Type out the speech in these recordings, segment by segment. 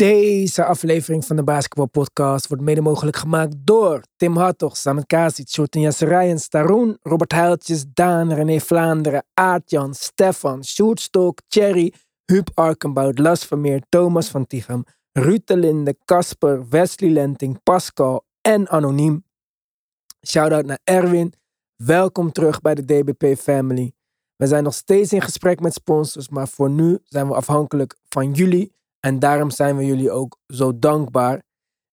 Deze aflevering van de Basketball Podcast wordt mede mogelijk gemaakt door Tim Hartog, Samet Kasic, Shorten Yasserijen, Staroen, Robert Huiltjes, Daan, René Vlaanderen, Aartjan, Stefan, Sjoerd Stok, Thierry, Huub Arkenbout, Las Vermeer, Thomas van Tichem, Ruud de Linde, Casper, Wesley Lenting, Pascal en Anoniem. Shoutout naar Erwin. Welkom terug bij de DBP Family. We zijn nog steeds in gesprek met sponsors, maar voor nu zijn we afhankelijk van jullie. En daarom zijn we jullie ook zo dankbaar.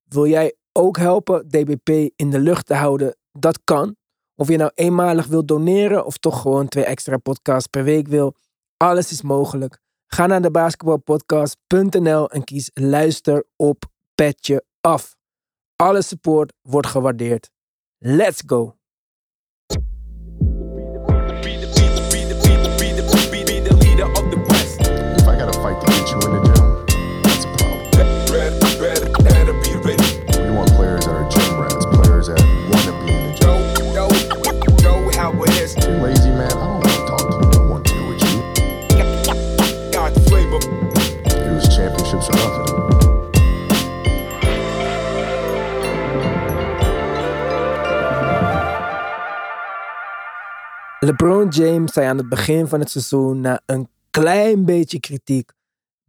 Wil jij ook helpen DBP in de lucht te houden? Dat kan. Of je nou eenmalig wilt doneren of toch gewoon twee extra podcasts per week wil. Alles is mogelijk. Ga naar de basketbalpodcast.nl en kies luister op petje af. Alle support wordt gewaardeerd. Let's go! James zei aan het begin van het seizoen na een klein beetje kritiek: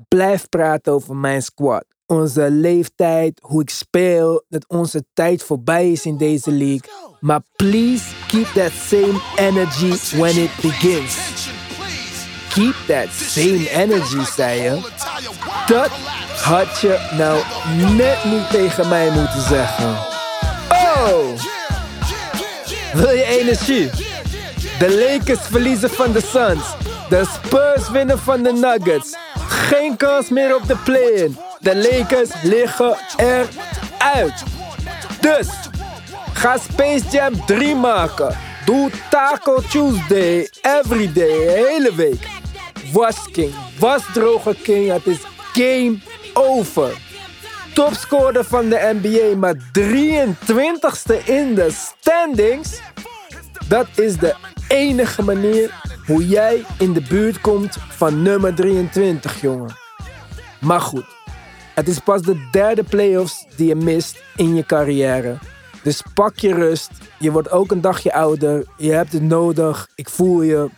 blijf praten over mijn squad. Onze leeftijd, hoe ik speel, dat onze tijd voorbij is in deze league. Maar please keep that same energy when it begins. Keep that same energy, zei je. Dat had je nou net niet tegen mij moeten zeggen. Oh! Wil je energie? De Lakers verliezen van de Suns. De Spurs winnen van de Nuggets. Geen kans meer op de play-in. De Lakers liggen eruit. Dus, ga Space Jam 3 maken. Doe Taco Tuesday, everyday, hele week. Was King, was droge King. Het is game over. Topscorer van de NBA, maar 23ste in de standings. Dat is de enige manier hoe jij in de buurt komt van nummer 23, jongen. Maar goed, het is pas de derde playoffs die je mist in je carrière. Dus pak je rust. Je wordt ook een dagje ouder. Je hebt het nodig. Ik voel je.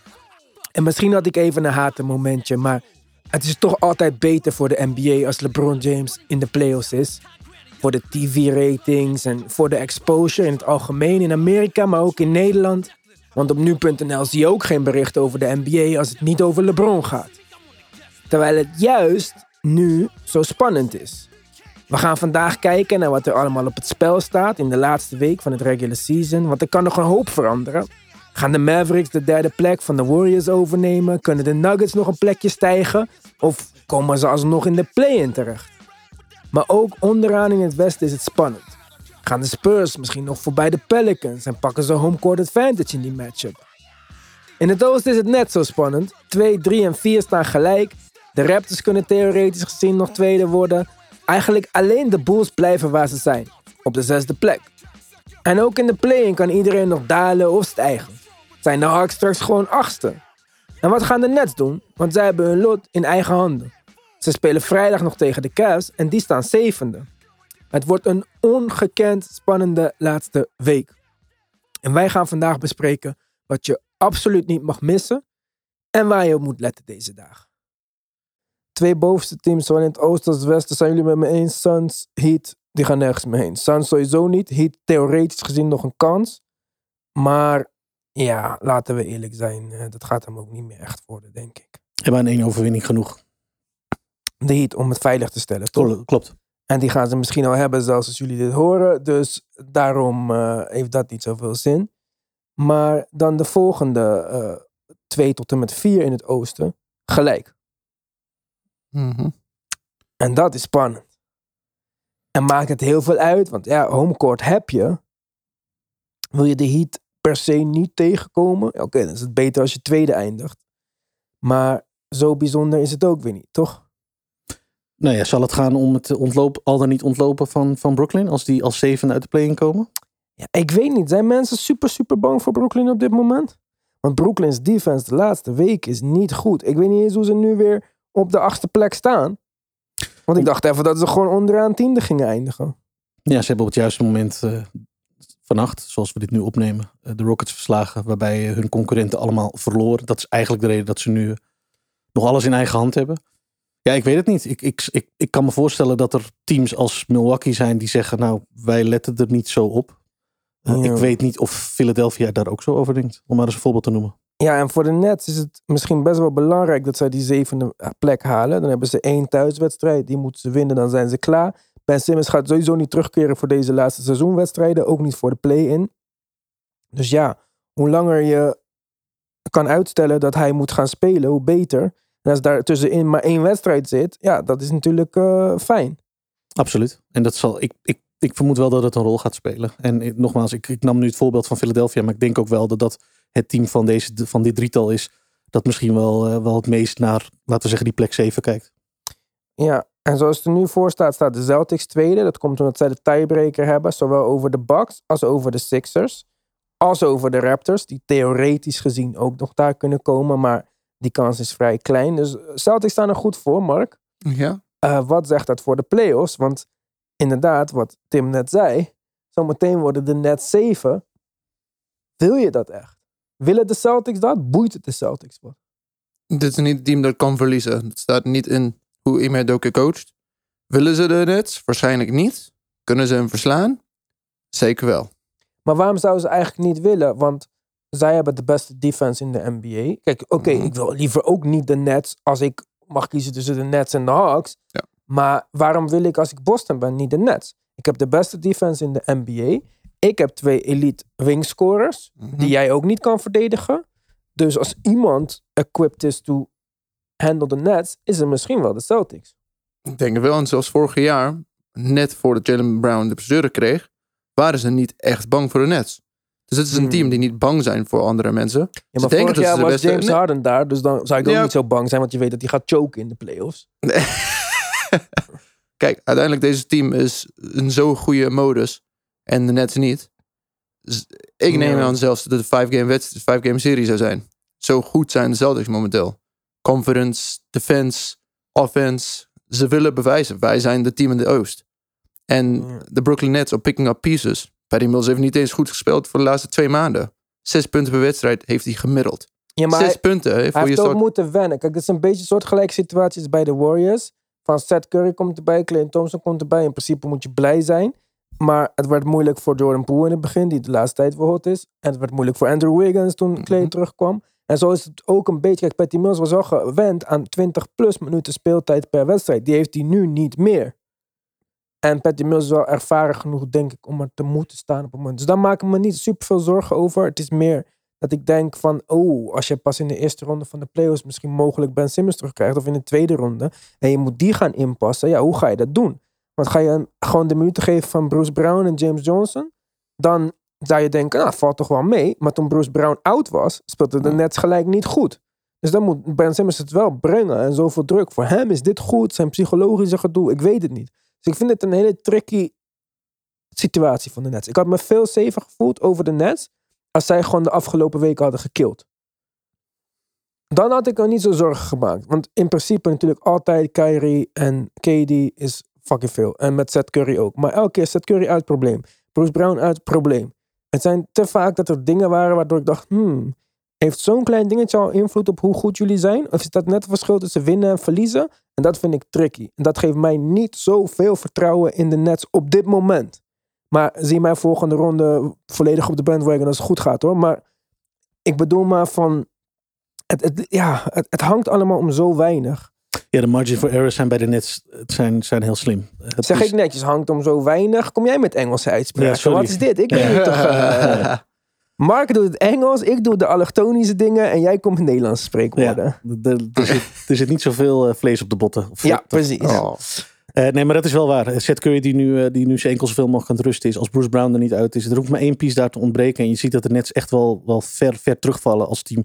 En misschien had ik even een hatenmomentje, maar het is toch altijd beter voor de NBA als LeBron James in de playoffs is. Voor de TV-ratings en voor de exposure in het algemeen in Amerika, maar ook in Nederland. Want op nu.nl zie je ook geen bericht over de NBA als het niet over LeBron gaat. Terwijl het juist nu zo spannend is. We gaan vandaag kijken naar wat er allemaal op het spel staat in de laatste week van het regular season. Want er kan nog een hoop veranderen. Gaan de Mavericks de derde plek van de Warriors overnemen? Kunnen de Nuggets nog een plekje stijgen? Of komen ze alsnog in de play-in terecht? Maar ook onderaan in het westen is het spannend. Gaan de Spurs misschien nog voorbij de Pelicans en pakken ze home court advantage in die matchup? In het oosten is het net zo spannend. 2, 3 en 4 staan gelijk. De Raptors kunnen theoretisch gezien nog tweede worden. Eigenlijk alleen de Bulls blijven waar ze zijn, op de zesde plek. En ook in de play-in kan iedereen nog dalen of stijgen. Zijn de Hawks straks gewoon achtste? En wat gaan de Nets doen? Want zij hebben hun lot in eigen handen. Ze spelen vrijdag nog tegen de Cavs en die staan zevende. Het wordt een ongekend spannende laatste week. En wij gaan vandaag bespreken wat je absoluut niet mag missen en waar je op moet letten deze dagen. Twee bovenste teams, zowel in het oosten als het westen, zijn jullie met me eens. Suns, Heat, die gaan nergens meer heen. Suns sowieso niet. Heat theoretisch gezien nog een kans. Maar ja, laten we eerlijk zijn. eh, Dat gaat hem ook niet meer echt worden, denk ik. Hebben aan één overwinning genoeg. De Heat om het veilig te stellen, toch? Kl- Klopt. En die gaan ze misschien al hebben zelfs als jullie dit horen. Dus daarom eh, heeft dat niet zoveel zin. Maar dan de volgende eh, twee tot en met vier in het oosten. Gelijk. En dat is spannend. En maakt het heel veel uit. Want ja, homecourt heb je. Wil je de Heat per se niet tegenkomen? Oké, dan is het beter als je tweede eindigt. Maar zo bijzonder is het ook weer niet, toch? Nou ja, zal het gaan om het ontlopen, al dan niet ontlopen van, van Brooklyn? Als die als zevende uit de play-in komen? Ja, ik weet niet. Zijn mensen super, super bang voor Brooklyn op dit moment? Want Brooklyn's defense de laatste week is niet goed. Ik weet niet eens hoe ze nu weer op de achtste plek staan. Want ik dacht even dat ze gewoon onderaan tiende gingen eindigen. Ja, ze hebben op het juiste moment eh, vannacht, zoals we dit nu opnemen, eh, de Rockets verslagen. Waarbij eh, hun concurrenten allemaal verloren. Dat is eigenlijk de reden dat ze nu nog alles in eigen hand hebben. Ja, ik weet het niet. Ik, ik, ik, ik kan me voorstellen dat er teams als Milwaukee zijn die zeggen, nou, wij letten er niet zo op. Eh, Ja. Ik weet niet of Philadelphia daar ook zo over denkt. Om maar eens een voorbeeld te noemen. Ja, en voor de Nets is het misschien best wel belangrijk dat zij die zevende plek halen. Dan hebben ze één thuiswedstrijd, die moeten ze winnen, dan zijn ze klaar. Ben Simmons gaat sowieso niet terugkeren voor deze laatste seizoenwedstrijden, ook niet voor de play-in. Dus ja, hoe langer je kan uitstellen dat hij moet gaan spelen, hoe beter. En als daar tussenin maar één wedstrijd zit, ja, dat is natuurlijk eh, fijn. Absoluut. En dat zal, ik, ik, ik vermoed wel dat het een rol gaat spelen. En ik- nogmaals, ik, ik nam nu het voorbeeld van Philadelphia, maar ik denk ook wel dat dat het team van, deze, van dit drietal is. Dat misschien wel, eh, wel het meest naar, laten we zeggen, die plek 7 kijkt. Ja, en zoals het er nu voor staat, staat de Celtics tweede. Dat komt omdat zij de tiebreaker hebben, zowel over de Bucks als over de Sixers. Als over de Raptors, die theoretisch gezien ook nog daar kunnen komen, maar die kans is vrij klein. Dus Celtics staan er goed voor, Mark. Ja. Eh, wat zegt dat voor de playoffs? Want inderdaad, wat Tim net zei, zometeen worden de net 7. Wil je dat echt? Willen de Celtics dat? Boeit het de Celtics wat? Dit is niet het team dat kan verliezen. Het staat niet in hoe Ime Doke coacht. Willen ze de Nets? Waarschijnlijk niet. Kunnen ze hem verslaan? Zeker wel. Maar waarom zouden ze eigenlijk niet willen? Want zij hebben de beste defense in de NBA. Kijk, oké, Mhm. ik wil liever ook niet de Nets als ik mag kiezen tussen de Nets en de Hawks. Ja. Maar waarom wil ik als ik Boston ben niet de Nets? Ik heb de beste defense in de NBA. Ik heb twee elite wingscorers Mhm. die jij ook niet kan verdedigen. Dus als iemand equipped is to handle the Nets, is het misschien wel de Celtics. Ik denk wel. En zoals vorig jaar, net voordat Jalen Brown de blessure kreeg, waren ze niet echt bang voor de Nets. Dus het is een Hmm. team die niet bang zijn voor andere mensen. Ja, Ze maar denken vorig dat ze jaar was beste- James Nee. Harden daar, dus dan zou ik ook Ja. niet zo bang zijn, want je weet dat hij gaat choken in de playoffs. Kijk, uiteindelijk deze team is in zo'n goede modus en de Nets niet. Dus ik neem Ja. aan zelfs dat het een five-game wedstrijd, five-game serie zou zijn. Zo goed zijn de Celtics momenteel. Conference, defense, offense. Ze willen bewijzen. Wij zijn de team in de Oost. En de Brooklyn Nets are picking up pieces. Patty Mills heeft niet eens goed gespeeld voor de laatste twee maanden. Zes punten per wedstrijd heeft hij gemiddeld. Ja, maar Zes hij, punten hè, hij voor je heeft ook start. moeten wennen. Kijk, het is een beetje een soortgelijke situatie als bij de Warriors. Van Seth Curry komt erbij, Clay Thompson komt erbij. In principe moet je blij zijn. Maar het werd moeilijk voor Jordan Poole in het begin, die de laatste tijd wel hot is. En het werd moeilijk voor Andrew Wiggins toen Clay Mhm. terugkwam. En zo is het ook een beetje. Kijk, Patty Mills was al gewend aan 20 plus minuten speeltijd per wedstrijd. Die heeft hij nu niet meer. En Patty Mills is wel ervaren genoeg, denk ik, om er te moeten staan op het moment. Dus daar maak ik me niet super veel zorgen over. Het is meer dat ik denk van, oh, als je pas in de eerste ronde van de playoffs misschien mogelijk Ben Simmons terugkrijgt, of in de tweede ronde, en je moet die gaan inpassen, ja, hoe ga je dat doen? Want ga je gewoon de minuten geven van Bruce Brown en James Johnson, dan zou je denken, nou, valt toch wel mee. Maar toen Bruce Brown oud was, speelde de Nets gelijk niet goed. Dus dan moet Ben Simmons het wel brengen en zoveel druk. Voor hem is dit goed, zijn psychologische gedoe, ik weet het niet. Dus ik vind het een hele tricky situatie van de Nets. Ik had me veel safer gevoeld over de Nets als zij gewoon de afgelopen weken hadden gekild. Dan had ik er niet zo zorgen gemaakt. Want in principe natuurlijk altijd Kyrie en KD is fucking veel. En met Seth Curry ook. Maar elke keer Seth Curry uit probleem. Bruce Brown uit probleem. Het zijn te vaak dat er dingen waren waardoor ik dacht... Hmm, heeft zo'n klein dingetje al invloed op hoe goed jullie zijn? Of is dat net het verschil tussen winnen en verliezen? En dat vind ik tricky. En dat geeft mij niet zoveel vertrouwen in de Nets op dit moment. Maar zie mij volgende ronde volledig op de bandwagon als het goed gaat hoor. Maar ik bedoel maar van... Het, het, ja, het, het hangt allemaal om zo weinig. Ja, de margin for error zijn bij de Nets het zijn, zijn heel slim. Het Zeg is- ik netjes, hangt om zo weinig. Kom jij met Engelse uitspraken? Ja. Wat is dit? Ik weet niet toch... eh, Mark doet het Engels, ik doe de allochtonische dingen en jij komt met Nederlandse spreekwoorden. Ja, er, er, zit, er zit niet zoveel eh, vlees op de botten. Of Ja, precies. Oh. Eh, nee, maar dat is wel waar. Seth Curry die nu, eh, die nu zijn enkel zoveel mogelijk aan het rusten is. Als Bruce Brown er niet uit is. Er hoeft maar één piece daar te ontbreken. En je ziet dat de Nets echt wel, wel ver, ver terugvallen als team.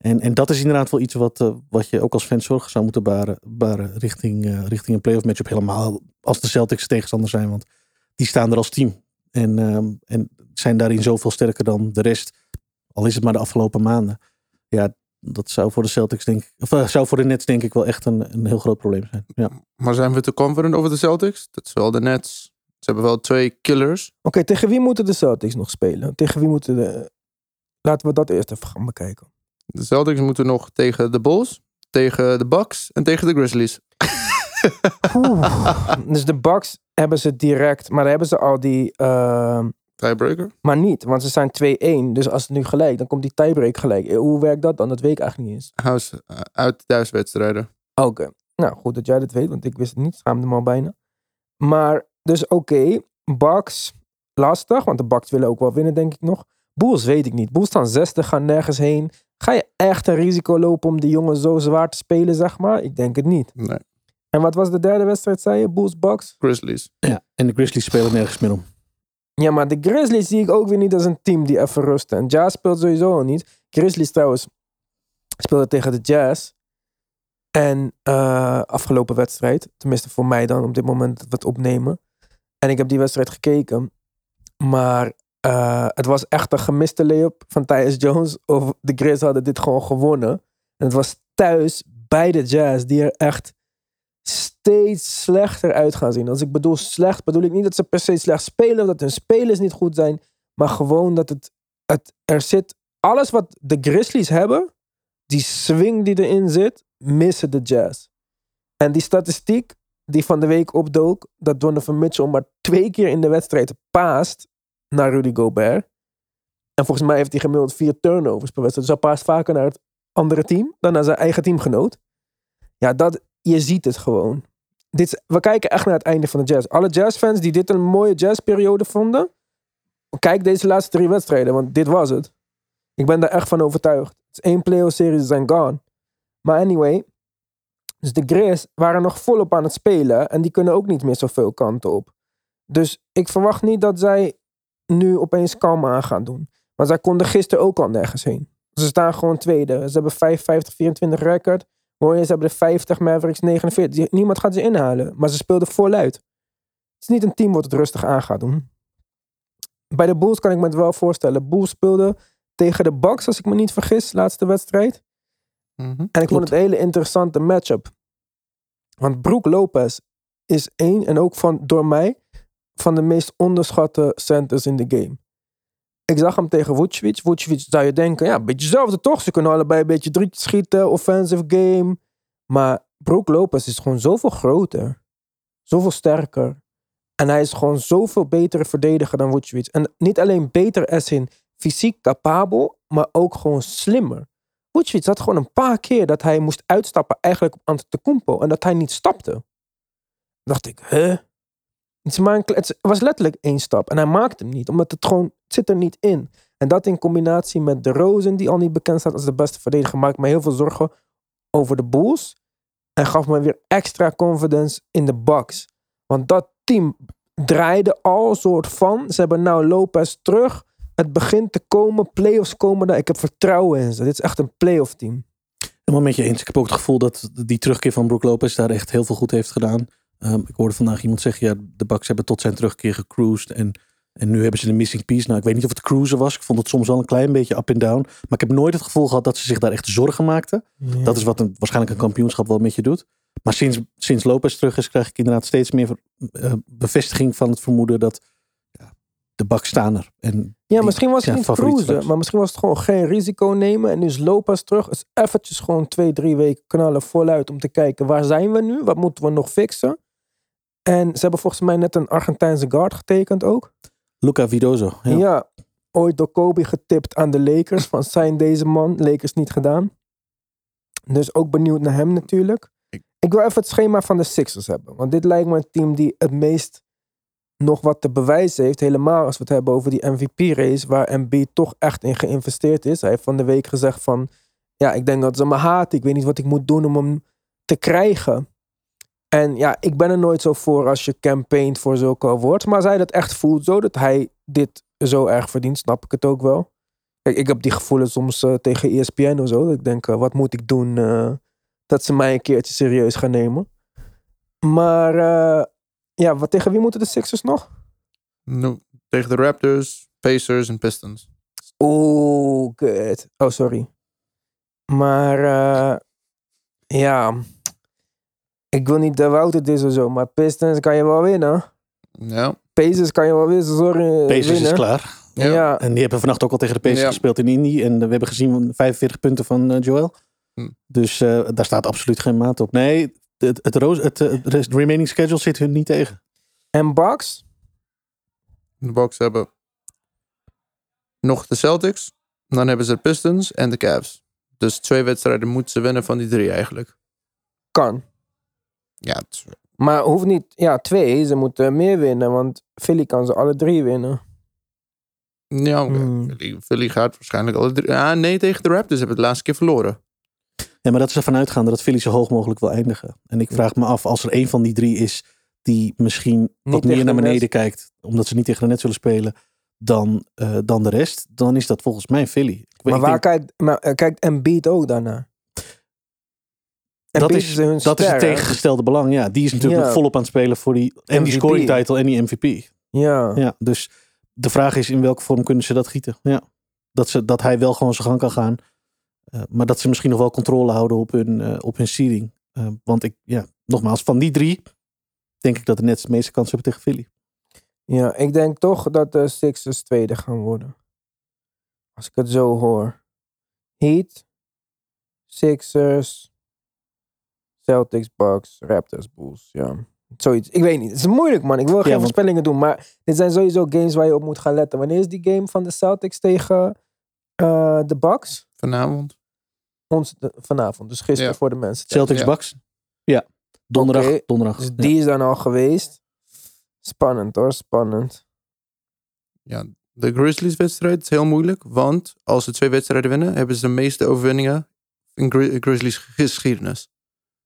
En, en dat is inderdaad wel iets wat, eh, wat je ook als fan zorgen zou moeten baren, baren richting, eh, richting een playoff matchup. Helemaal als de Celtics tegenstander zijn. Want die staan er als team. En, ehm, en zijn daarin zoveel sterker dan de rest. Al is het maar de afgelopen maanden. Ja, dat zou voor de Celtics denk ik, of eh, zou voor de Nets denk ik wel echt een, een heel groot probleem zijn. Ja. Maar zijn we te confident over de Celtics? Dat is wel de Nets. Ze hebben wel twee killers. Oké, tegen wie moeten de Celtics nog spelen? Tegen wie moeten de... Laten we dat eerst even gaan bekijken. De Celtics moeten nog tegen de Bulls, tegen de Bucks en tegen de Grizzlies. Dus de Bucks hebben ze direct, maar dan hebben ze al die... ehm, Tiebreaker? maar niet, want ze zijn 2-1. Dus als het nu gelijk, dan komt die tiebreak gelijk. Eh, Hoe werkt dat dan? Dat weet ik eigenlijk niet eens. Huis, eh, uit thuiswedstrijden. Oké. Nou, goed dat jij dat weet, want ik wist het niet. Schaamde me al bijna. Maar, dus oké. Bucks, lastig, want de Bucks willen ook wel winnen, denk ik nog. Bulls weet ik niet. Bulls staan 60, gaan nergens heen. Ga je echt een risico lopen om die jongen zo zwaar te spelen, zeg maar? Ik denk het niet. Nee, En wat was de derde wedstrijd, zei je? Bulls, Bucks? Grizzlies. ja. En de Grizzlies spelen nergens meer om. Ja, maar de Grizzlies zie ik ook weer niet als een team die even rusten. En Jazz speelt sowieso al niet. Grizzlies trouwens speelde tegen de Jazz. En eh, afgelopen wedstrijd, tenminste voor mij dan op dit moment dat we het opnemen. En ik heb die wedstrijd gekeken. Maar eh, het was echt een gemiste layup van Tyus Jones. Of de Grizz hadden dit gewoon gewonnen. En het was thuis bij de Jazz die er echt steeds slechter uit gaan zien. Als ik bedoel slecht, bedoel ik niet dat ze per se slecht spelen, of dat hun spelers niet goed zijn, maar gewoon dat het, het er zit, alles wat de Grizzlies hebben, die swing die erin zit, missen de Jazz. En die statistiek die van de week opdook, dat Donovan Mitchell maar twee keer in de wedstrijd paast naar Rudy Gobert. En volgens mij heeft hij gemiddeld vier turnovers per wedstrijd. Dus hij paast vaker naar het andere team dan naar zijn eigen teamgenoot. Ja, dat, je ziet het gewoon. Dit, we kijken echt naar het einde van de jazz. Alle jazzfans die dit een mooie jazzperiode vonden, kijk deze laatste drie wedstrijden, want dit was het. Ik ben daar echt van overtuigd. Het is één playoff serie, ze zijn gone. Maar anyway, dus de Grizz waren nog volop aan het spelen en die kunnen ook niet meer zoveel kanten op. Dus ik verwacht niet dat zij nu opeens kalm aan gaan doen. Maar zij konden gisteren ook al nergens heen. Ze staan gewoon tweede. Ze hebben 55, 24 record. Warriors hebben de 50, Mavericks 49. Die- Niemand gaat ze inhalen. Maar ze speelden voluit. Het is niet een team wat het rustig aan gaat doen. Bij de Bulls kan ik me het wel voorstellen. Bulls speelden tegen de Bucks, als ik me niet vergis, laatste wedstrijd. Mhm. En ik vond het een hele interessante matchup. Want Brook Lopez is één, en ook van, door mij, van de meest onderschatte centers in de game. Ik zag hem tegen Vucevic. Vucevic zou je denken, ja, een beetje hetzelfde toch? Ze kunnen allebei een beetje drietjes schieten, offensive game. Maar Brook Lopez is gewoon zoveel groter. Zoveel sterker. En hij is gewoon zoveel betere verdediger dan Vucevic. En niet alleen beter als in fysiek capabel, maar ook gewoon slimmer. Vucevic had gewoon een paar keer dat hij moest uitstappen eigenlijk op Antetokounmpo. En dat hij niet stapte. dacht ik, hè? Het, het was letterlijk één stap. En hij maakte hem niet, omdat het gewoon het zit er niet in. En dat in combinatie met de Rosen, die al niet bekend staat als de beste verdediger, maakt me heel veel zorgen over de Bulls. En gaf me weer extra confidence in de Bucks. Want dat team draaide al soort van. Ze hebben nou Lopez terug. Het begint te komen. Playoffs komen daar. Ik heb vertrouwen in ze. Dit is echt een playoff team. Helemaal met je eens. Ik heb ook het gevoel dat die terugkeer van Brook Lopez daar echt heel veel goed heeft gedaan. Ehm, ik hoorde vandaag iemand zeggen, ja, de Bucks hebben tot zijn terugkeer gecruised. En, en nu hebben ze de missing piece. Nou, ik weet niet of het cruisen was. Ik vond het soms wel een klein beetje up en down. Maar ik heb nooit het gevoel gehad dat ze zich daar echt zorgen maakten. Dat is wat een, waarschijnlijk een kampioenschap wel met je doet. Maar sinds, sinds Lopez terug is, krijg ik inderdaad steeds meer eh, bevestiging van het vermoeden dat ja, de Bucks staan er. En Ja, misschien was het niet cruisen. straks. Maar misschien was het gewoon geen risico nemen. En nu is Lopez terug. Is eventjes gewoon twee, drie weken knallen voluit. Om te kijken, waar zijn we nu? Wat moeten we nog fixen? En ze hebben volgens mij net een Argentijnse guard getekend ook. Luca Vidoso. Ja. Ja. ooit door Kobe getipt aan de Lakers. Van zijn deze man? Lakers niet gedaan. Dus ook benieuwd naar hem natuurlijk. Ik- Ik wil even het schema van de Sixers hebben. Want dit lijkt me een team die het meest nog wat te bewijzen heeft. Helemaal als we het hebben over die MVP-race. Waar MB toch echt in geïnvesteerd is. Hij heeft van de week gezegd van... Ja, ik denk dat ze me haat. Ik weet niet wat ik moet doen om hem te krijgen. En ja, ik ben er nooit zo voor als je campaignt voor zulke awards. Maar als hij dat echt voelt zo, dat hij dit zo erg verdient, snap ik het ook wel. Kijk, ik heb die gevoelens soms eh, tegen ESPN of zo. Dat ik denk, eh, wat moet ik doen eh, dat ze mij een keertje serieus gaan nemen. Maar ja, wat, tegen wie moeten de Sixers nog? No, tegen de Raptors, Pacers en Pistons. Oeh, kut. Oh, sorry. Maar ja, ik wil niet de Wouter dit of zo, maar Pistons kan je wel winnen. Ja. Pacers kan je wel winnen. Sorry, Pacers is klaar. Ja. Ja. En die hebben vannacht ook al tegen de Pacers Ja. gespeeld in Indy. En we hebben gezien 45 punten van eh, Joel. Hm. Dus eh, daar staat absoluut geen maat op. Nee, het, het, roos- het, eh, het remaining schedule zit hun niet tegen. En Bucks? De Bucks hebben nog de Celtics. Dan hebben ze de Pistons en de Cavs. Dus twee wedstrijden moeten ze winnen van die drie eigenlijk. Kan. Ja, het Maar hoeft niet, ja, twee. Ze moeten meer winnen, want Philly kan ze alle drie winnen. ja oké. Hmm. Philly, Philly gaat waarschijnlijk alle drie. Ah, nee, tegen de Raptors hebben we de laatste keer verloren. Ja, maar dat is ervan uitgaande dat Philly zo hoog mogelijk wil eindigen. En ik vraag me af, als er een van die drie is die misschien wat meer naar beneden kijkt, omdat ze niet tegen de net zullen spelen, dan, eh, dan de rest, dan is dat volgens mij Philly. Ik weet- Maar ik waar denk- kijkt, maar, eh, kijkt Embiid ook dat is, hun dat is het tegengestelde belang. Ja, die is natuurlijk Ja. nog volop aan het spelen voor die, en die scoring title en die MVP. Ja. Ja, dus de vraag is in welke vorm kunnen ze dat gieten? Ja. Dat, ze, dat hij wel gewoon zijn gang kan gaan. Eh, maar dat ze misschien nog wel controle houden op hun, eh, op hun seeding. Eh, want ik, ja, nogmaals, van die drie denk ik dat de Nets de meeste kans hebben tegen Philly. Ja, ik denk toch dat de Sixers tweede gaan worden. Als ik het zo hoor. Heat, Sixers, Celtics, Bucks, Raptors, Bulls. Ja, zoiets. Ik weet niet. Het is moeilijk, man. Ik wil geen want- voorspellingen doen. Maar dit zijn sowieso games waar je op moet gaan letten. Wanneer is die game van de Celtics tegen eh, de Bucks? Vanavond. Ons, de- vanavond, dus gisteren Ja. voor de mensen. Celtics Ja. Bucks? Ja. Donderdag. Oké, donderdag. Dus Ja. die is dan al geweest. Spannend hoor, spannend. Ja, de Grizzlies wedstrijd is heel moeilijk. Want als ze twee wedstrijden winnen, hebben ze de meeste overwinningen in Gri- Grizzlies geschiedenis.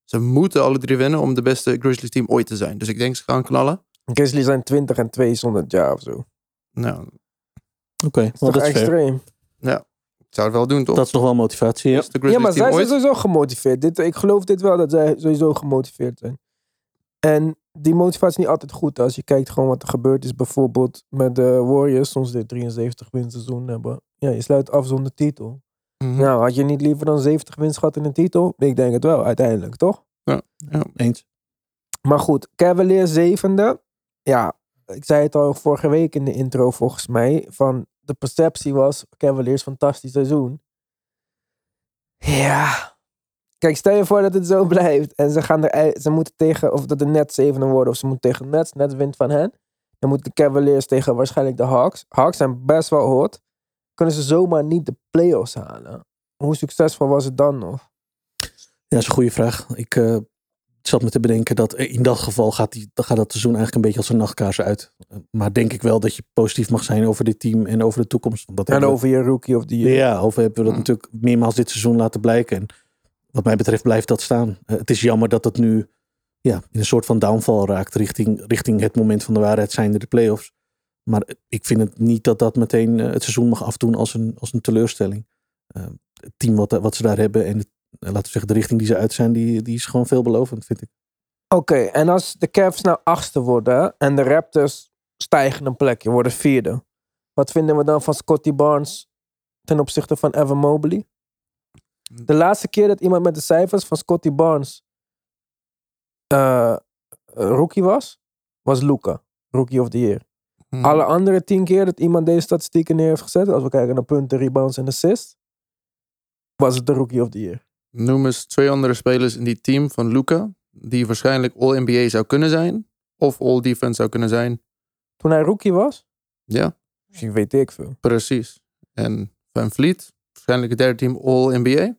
Ze moeten alle drie winnen om de beste Grizzlies team ooit te zijn. Dus ik denk ze gaan knallen. Grizzlies zijn 20 en 2 zonder Ja of zo. Nou, Oké, Dat is dat fair. extreem? ik zou het wel doen toch? Dat is nog wel motivatie. Ja. Ja, maar zij zijn sowieso gemotiveerd. Dit, ik geloof dit wel, dat zij sowieso gemotiveerd zijn. En die motivatie is niet altijd goed. Als je kijkt gewoon wat er gebeurd is. Bijvoorbeeld met de Warriors. Soms dit 73 winstseizoen hebben. Ja, je sluit af zonder titel. Mhm. Nou, had je niet liever dan 70 winst gehad in een titel? Ik denk het wel, uiteindelijk, toch? Eens. Maar goed, Cavaliers zevende. Ja, ik zei het al vorige week in de intro volgens mij. Van de perceptie was Cavaliers fantastisch seizoen. Ja. Kijk, stel je voor dat het zo blijft. En ze gaan er ze moeten tegen, of dat de Nets zevende worden, of ze moeten tegen de Nets. Net wint van hen. Dan moeten de Cavaliers tegen waarschijnlijk de Hawks. Hawks zijn best wel hot. Kunnen ze zomaar niet de playoffs halen? Hoe succesvol was het dan nog? Ja, dat is een goede vraag. Ik eh, zat me te bedenken dat in dat geval gaat, die, gaat dat seizoen eigenlijk een beetje als een nachtkaars uit. Eh, Maar denk ik wel dat je positief mag zijn over dit team en over de toekomst. Dat En we- over je rookie of die. Ja, over hebben we dat Mm. natuurlijk meermaals dit seizoen laten blijken. En wat mij betreft blijft dat staan. Eh, het is jammer dat het nu ja, in een soort van downfall raakt richting, richting het moment van de waarheid zijnde de playoffs. Maar ik vind het niet dat dat meteen eh, het seizoen mag afdoen als een, als een teleurstelling. Eh, het team wat, wat ze daar hebben en eh, laten we zeggen de richting die ze uit zijn, die, die is gewoon veelbelovend, vind ik. Oké, en als de Cavs nou achtste worden en de Raptors stijgen een plekje, worden vierde. Wat vinden we dan van Scotty Barnes ten opzichte van Evan Mobley? De laatste keer dat iemand met de cijfers van Scotty Barnes eh, rookie was, was Luca, rookie of the year. Mhm. Alle andere tien keer dat iemand deze statistieken neer heeft gezet, als we kijken naar punten, rebounds en assists, was het de rookie of the year. Noem eens twee andere spelers in die team van Luca. Die waarschijnlijk All-NBA zou kunnen zijn. Of All-Defense zou kunnen zijn. Toen hij rookie was, Ja, misschien weet ik veel. precies. En Van Vliet, waarschijnlijk het derde team All-NBA.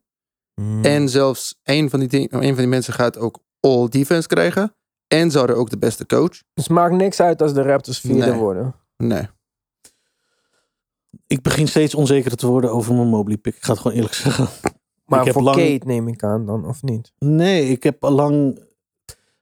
Hmm. En zelfs een van, die team, een van die mensen gaat ook All-Defense krijgen. En ze hadden ook de beste coach. Dus het maakt niks uit als de Raptors vierde Nee. worden. Nee. Ik begin steeds onzekerder te worden over mijn Mobley pick. Ik ga het gewoon eerlijk zeggen. Maar Ik heb voor lang- Kate neem ik aan dan, of niet? Nee, ik heb al lang.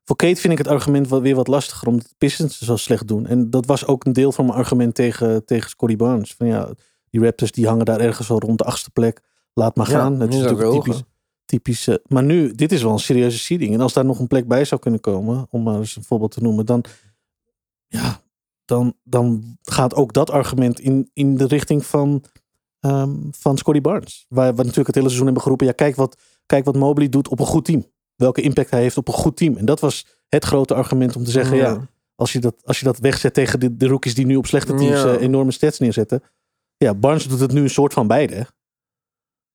Voor Kate vind ik het argument wel weer wat lastiger, omdat de Pistons het zo slecht doen. En dat was ook een deel van mijn argument tegen, tegen Scotty Barnes. Van ja, die Raptors die hangen daar ergens wel rond de achtste plek. Laat maar Ja, gaan. het is is dat natuurlijk wel typisch. Typisch eh, maar nu, dit is wel een serieuze seeding. En als daar nog een plek bij zou kunnen komen, om maar eens een voorbeeld te noemen, dan, ja, dan, dan gaat ook dat argument in, in de richting van ehm, van Scotty Barnes. Waar we natuurlijk het hele seizoen hebben geroepen. Ja, kijk wat, kijk wat Mobley doet op een goed team. Welke impact hij heeft op een goed team. En dat was het grote argument om te zeggen, ja, als, je dat, als je dat wegzet tegen de, de rookies die nu op slechte teams Ja. eh, enorme stats neerzetten. Ja, Barnes doet het nu een soort van beide.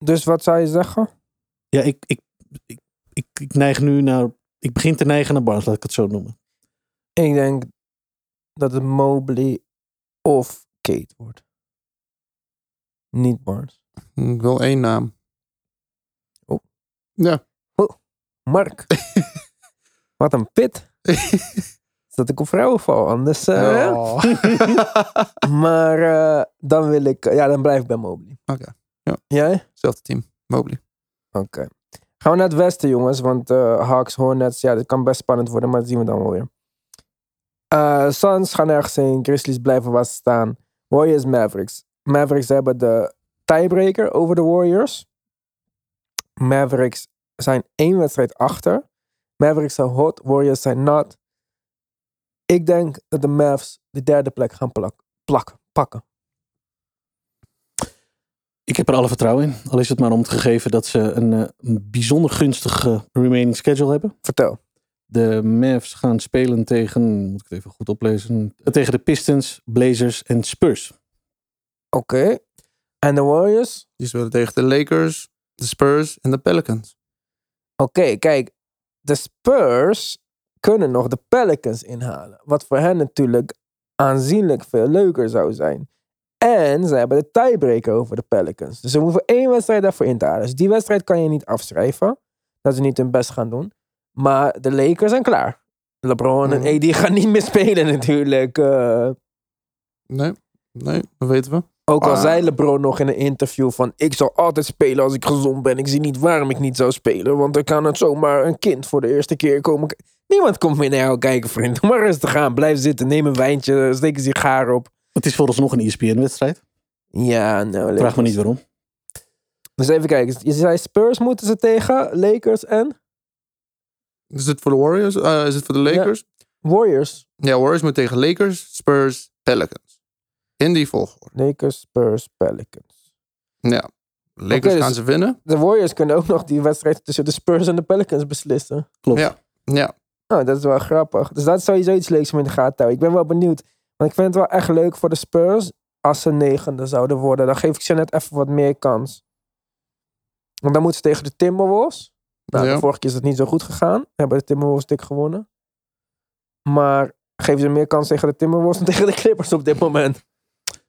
Dus wat zou je zeggen? Ja, ik, ik, ik, ik, ik neig nu naar, ik begin te neigen naar Barnes, laat ik het zo noemen. Ik denk dat het Mobley of Kate wordt. Niet Barnes. Ik wil één naam. Oh. Ja. Mark. Wat een pit. Dat ik op vrouwen val, anders. eh, Oh. Maar eh, dan wil ik, ja, dan blijf ik bij Mobley. Oké, ja. Jij? Hetzelfde team. Mobley. Oké. Gaan we naar het westen, jongens. Want eh Hawks, Hornets, ja, dit kan best spannend worden, maar dat zien we dan wel weer. Eh Suns gaan ergens heen. Grizzlies blijven waar staan. Warriors, Mavericks. Mavericks hebben de tiebreaker over de Warriors. Mavericks zijn één wedstrijd achter. Mavericks zijn hot, Warriors zijn not. Ik denk dat de Mavs de derde plek gaan plak, plakken, pakken. Ik heb er alle vertrouwen in. Al is het maar om het gegeven dat ze een, eh, een bijzonder gunstige remaining schedule hebben. Vertel. De Mavs gaan spelen tegen, moet ik het even goed oplezen, tegen de Pistons, Blazers en Spurs. Oké. En de Warriors? Die spelen tegen de Lakers, de Spurs en de Pelicans. Oké, kijk. De Spurs kunnen nog de Pelicans inhalen. Wat voor hen natuurlijk aanzienlijk veel leuker zou zijn. En ze hebben de tiebreaker over de Pelicans. Dus ze hoeven één wedstrijd daarvoor in te halen. Dus die wedstrijd kan je niet afschrijven. Dat ze niet hun best gaan doen. Maar de Lakers zijn klaar. LeBron en Mhm. AD gaan niet meer spelen natuurlijk. eh. Nee, nee, dat weten we. Ook al Ah. zei LeBron nog in een interview van... Ik zal altijd spelen als ik gezond ben. Ik zie niet waarom ik niet zou spelen. Want dan kan het zomaar een kind voor de eerste keer komen. Niemand komt meer naar jou kijken, vriend. Doe maar rustig aan. Blijf zitten. Neem een wijntje. Steek een sigaar op. Het is vooralsnog een ESPN-wedstrijd. Ja, nou... Vraag me niet waarom. Dus even kijken. Je zei Spurs moeten ze tegen. Lakers en Is het voor de Warriors? Eh, is het voor de Lakers? Warriors. Ja, Warriors moet tegen Lakers, Spurs, Pelicans. In die volgorde. Lakers, Spurs, Pelicans. Ja. Lakers dus- gaan ze winnen. De Warriors kunnen ook nog die wedstrijd tussen de Spurs en de Pelicans beslissen. Klopt. Ja. Ja. Oh, dat is wel grappig. Dus dat is sowieso iets leuks om in de gaten te houden. Ik ben wel benieuwd. Want ik vind het wel echt leuk voor de Spurs. Als ze negende zouden worden. Dan geef ik ze net even wat meer kans. Want dan moeten ze tegen de Timberwolves. Nou, Ja. de vorige keer is het niet zo goed gegaan. Hebben de Timberwolves dik gewonnen. Maar geven ze meer kans tegen de Timberwolves dan tegen de Clippers op dit moment.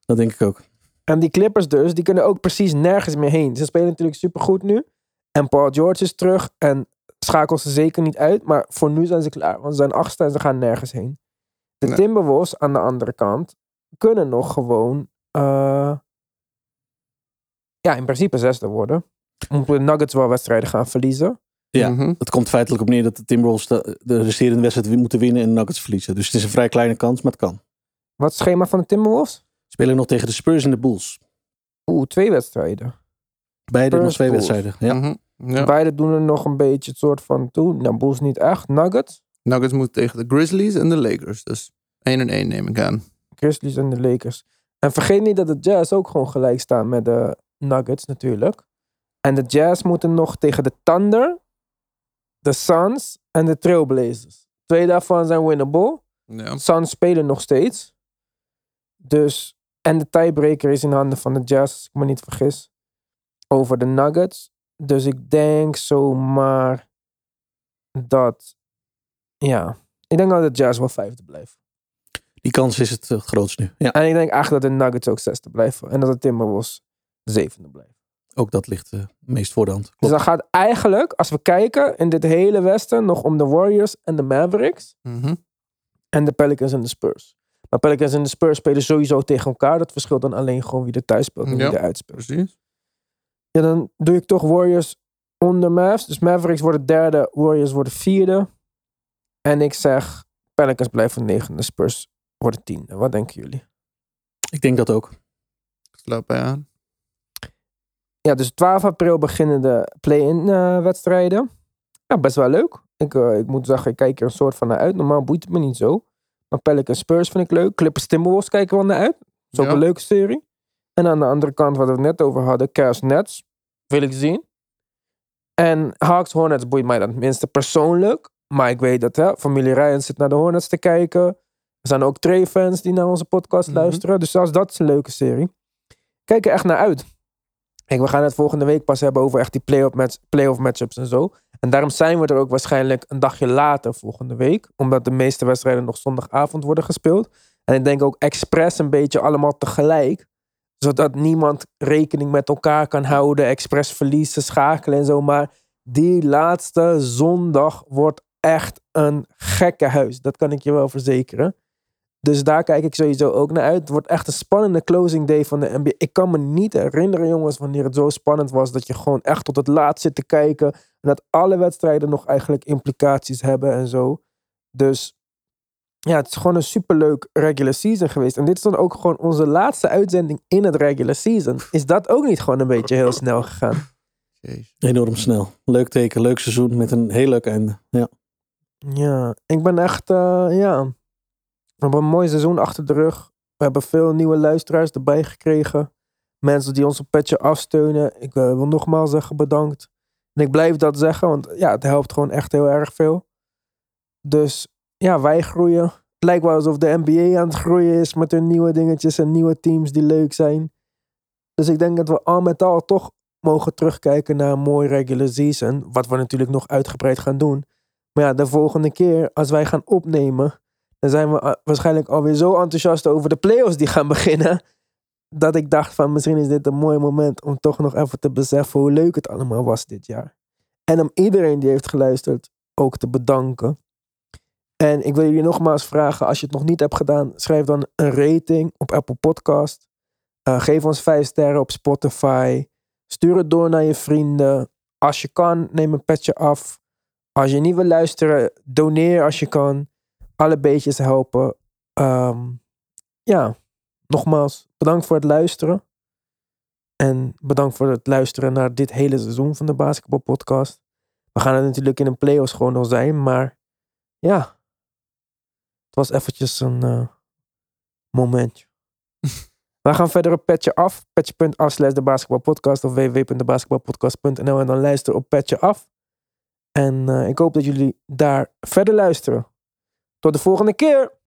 Dat denk ik ook. En die Clippers dus, die kunnen ook precies nergens meer heen. Ze spelen natuurlijk supergoed nu. En Paul George is terug. En schakelt ze zeker niet uit. Maar voor nu zijn ze klaar. Want ze zijn achtste en ze gaan nergens heen. De Nee. Timberwolves aan de andere kant kunnen nog gewoon... eh, ja, in principe zesde worden. Omdat de Nuggets wel wedstrijden gaan verliezen. Ja. Mhm. Het komt feitelijk op neer dat de Timberwolves de, de resterende wedstrijd moeten winnen en de Nuggets verliezen. Dus het is een vrij kleine kans, maar het kan. Wat is het schema van de Timberwolves? Spelen nog tegen de Spurs en de Bulls. Oeh, twee wedstrijden. Beide nog Spurs, twee Bulls. wedstrijden. Ja. Mhm. ja. Beide doen er nog een beetje het soort van toe. Nou, Bulls niet echt. Nuggets. Nuggets moeten tegen de Grizzlies en de Lakers. Dus 1 en 1 neem ik aan. Grizzlies en de Lakers. En vergeet niet dat de Jazz ook gewoon gelijk staan met de Nuggets natuurlijk. En de Jazz moeten nog tegen de Thunder, de Suns en de Trailblazers. Twee daarvan zijn winnable. Ja. Suns spelen nog steeds. Dus, en de tiebreaker is in handen van de Jazz, als ik me niet vergis. Over de Nuggets. Dus ik denk zomaar dat, ja, ik denk dat de Jazz wel vijfde blijft. Die kans is het eh, grootst nu. Ja, En ik denk eigenlijk dat de Nuggets ook zesde blijven. En dat de Timberwolves zevende blijven. ook dat ligt eh, meest voor de hand. Dus Klopt. dan gaat eigenlijk, als we kijken in dit hele westen, nog om de Warriors en de Mavericks. Mhm. En de Pelicans en de Spurs. Maar Pelicans en de Spurs spelen sowieso tegen elkaar. Dat verschilt dan alleen gewoon wie er thuis speelt en Ja. wie er uitspeelt. Precies. Ja, dan doe ik toch Warriors onder Mavs. Dus Mavericks worden derde, Warriors worden vierde. En ik zeg Pelicans blijven negende, Spurs worden tiende. Wat denken jullie? Ik denk dat ook. Ik sluit bij aan. Ja, dus 12 april beginnen de play-in eh, wedstrijden. Ja, best wel leuk. Ik, eh, ik moet zeggen, ik kijk er een soort van naar uit. Normaal boeit het me niet zo. Maar Pelicans Spurs vind ik leuk. Clippers Timberwolves kijken we wel naar uit. Dat is ook Ja. een leuke serie. En aan de andere kant, wat we het net over hadden, Cavs Nets wil ik zien. En Hawks Hornets boeit mij dan tenminste persoonlijk. Maar ik weet dat hè, familie Ryan zit naar de Hornets te kijken. Er zijn ook Trey-fans die naar onze podcast Mhm. luisteren. Dus zelfs dat is een leuke serie. Kijk er echt naar uit. Kijk, we gaan het volgende week pas hebben over echt die play-off match, play matchups en zo. En daarom zijn we er ook waarschijnlijk een dagje later volgende week. Omdat de meeste wedstrijden nog zondagavond worden gespeeld. En ik denk ook expres een beetje allemaal tegelijk. Zodat niemand rekening met elkaar kan houden. Expres verliezen, schakelen en zo. Maar die laatste zondag wordt echt een gekke huis. Dat kan ik je wel verzekeren. Dus daar kijk ik sowieso ook naar uit. Het wordt echt een spannende closing day van de NBA. Ik kan me niet herinneren, jongens, wanneer het zo spannend was. Dat je gewoon echt tot het laatst zit te kijken. En dat alle wedstrijden nog eigenlijk implicaties hebben en zo. Dus ja, het is gewoon een superleuk regular season geweest. En dit is dan ook gewoon onze laatste uitzending in het regular season. Is dat ook niet gewoon een beetje heel snel gegaan? Enorm snel. Leuk teken, leuk seizoen met een heel leuk einde. Ja. Ja, ik ben echt, eh, ja. We hebben een mooi seizoen achter de rug. We hebben veel nieuwe luisteraars erbij gekregen. Mensen die ons op petje afsteunen. Ik eh, wil nogmaals zeggen bedankt. En ik blijf dat zeggen, want ja, het helpt gewoon echt heel erg veel. Dus ja, wij groeien. Het lijkt wel alsof de NBA aan het groeien is met hun nieuwe dingetjes en nieuwe teams die leuk zijn. Dus ik denk dat we al met al toch mogen terugkijken naar een mooi regular season. Wat we natuurlijk nog uitgebreid gaan doen. Maar ja, de volgende keer als wij gaan opnemen, dan zijn we waarschijnlijk alweer zo enthousiast over de playoffs die gaan beginnen. Dat ik dacht van misschien is dit een mooi moment om toch nog even te beseffen hoe leuk het allemaal was dit jaar. En om iedereen die heeft geluisterd ook te bedanken. En ik wil jullie nogmaals vragen, als je het nog niet hebt gedaan, schrijf dan een rating op Apple Podcast. Uh, geef ons vijf sterren op Spotify. Stuur het door naar je vrienden. Als je kan, neem een petje af. Als je niet wil luisteren, doneer als je kan. Alle beetjes helpen. Um, ja, nogmaals, bedankt voor het luisteren. En bedankt voor het luisteren naar dit hele seizoen van de Basketball Podcast. We gaan er natuurlijk in een playoffs gewoon nog zijn, maar ja. Het was eventjes een uh, momentje. We gaan verder op Petje Af. Petje.af slash de basketbalpodcast of www.debasketbalpodcast.nl en dan luister op Petje Af. En uh, ik hoop dat jullie daar verder luisteren. Tot de volgende keer!